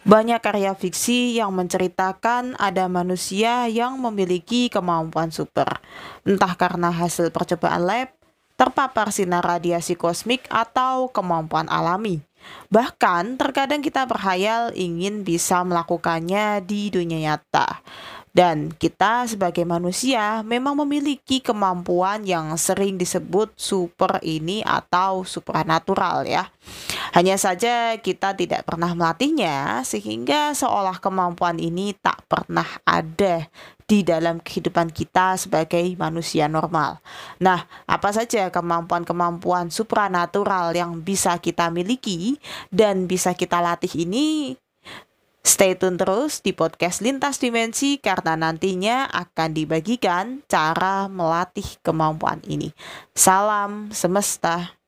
Banyak karya fiksi yang menceritakan ada manusia yang memiliki kemampuan super, entah karena hasil percobaan lab, terpapar sinar radiasi kosmik, atau kemampuan alami. Bahkan, terkadang kita berhayal ingin bisa melakukannya di dunia nyata. Dan kita sebagai manusia memang memiliki kemampuan yang sering disebut super ini atau supernatural ya. Hanya saja kita tidak pernah melatihnya sehingga seolah kemampuan ini tak pernah ada di dalam kehidupan kita sebagai manusia normal. Nah, apa saja kemampuan-kemampuan supranatural yang bisa kita miliki dan bisa kita latih ini Stay tune terus di podcast Lintas Dimensi karena nantinya akan dibagikan cara melatih kemampuan ini. Salam semesta.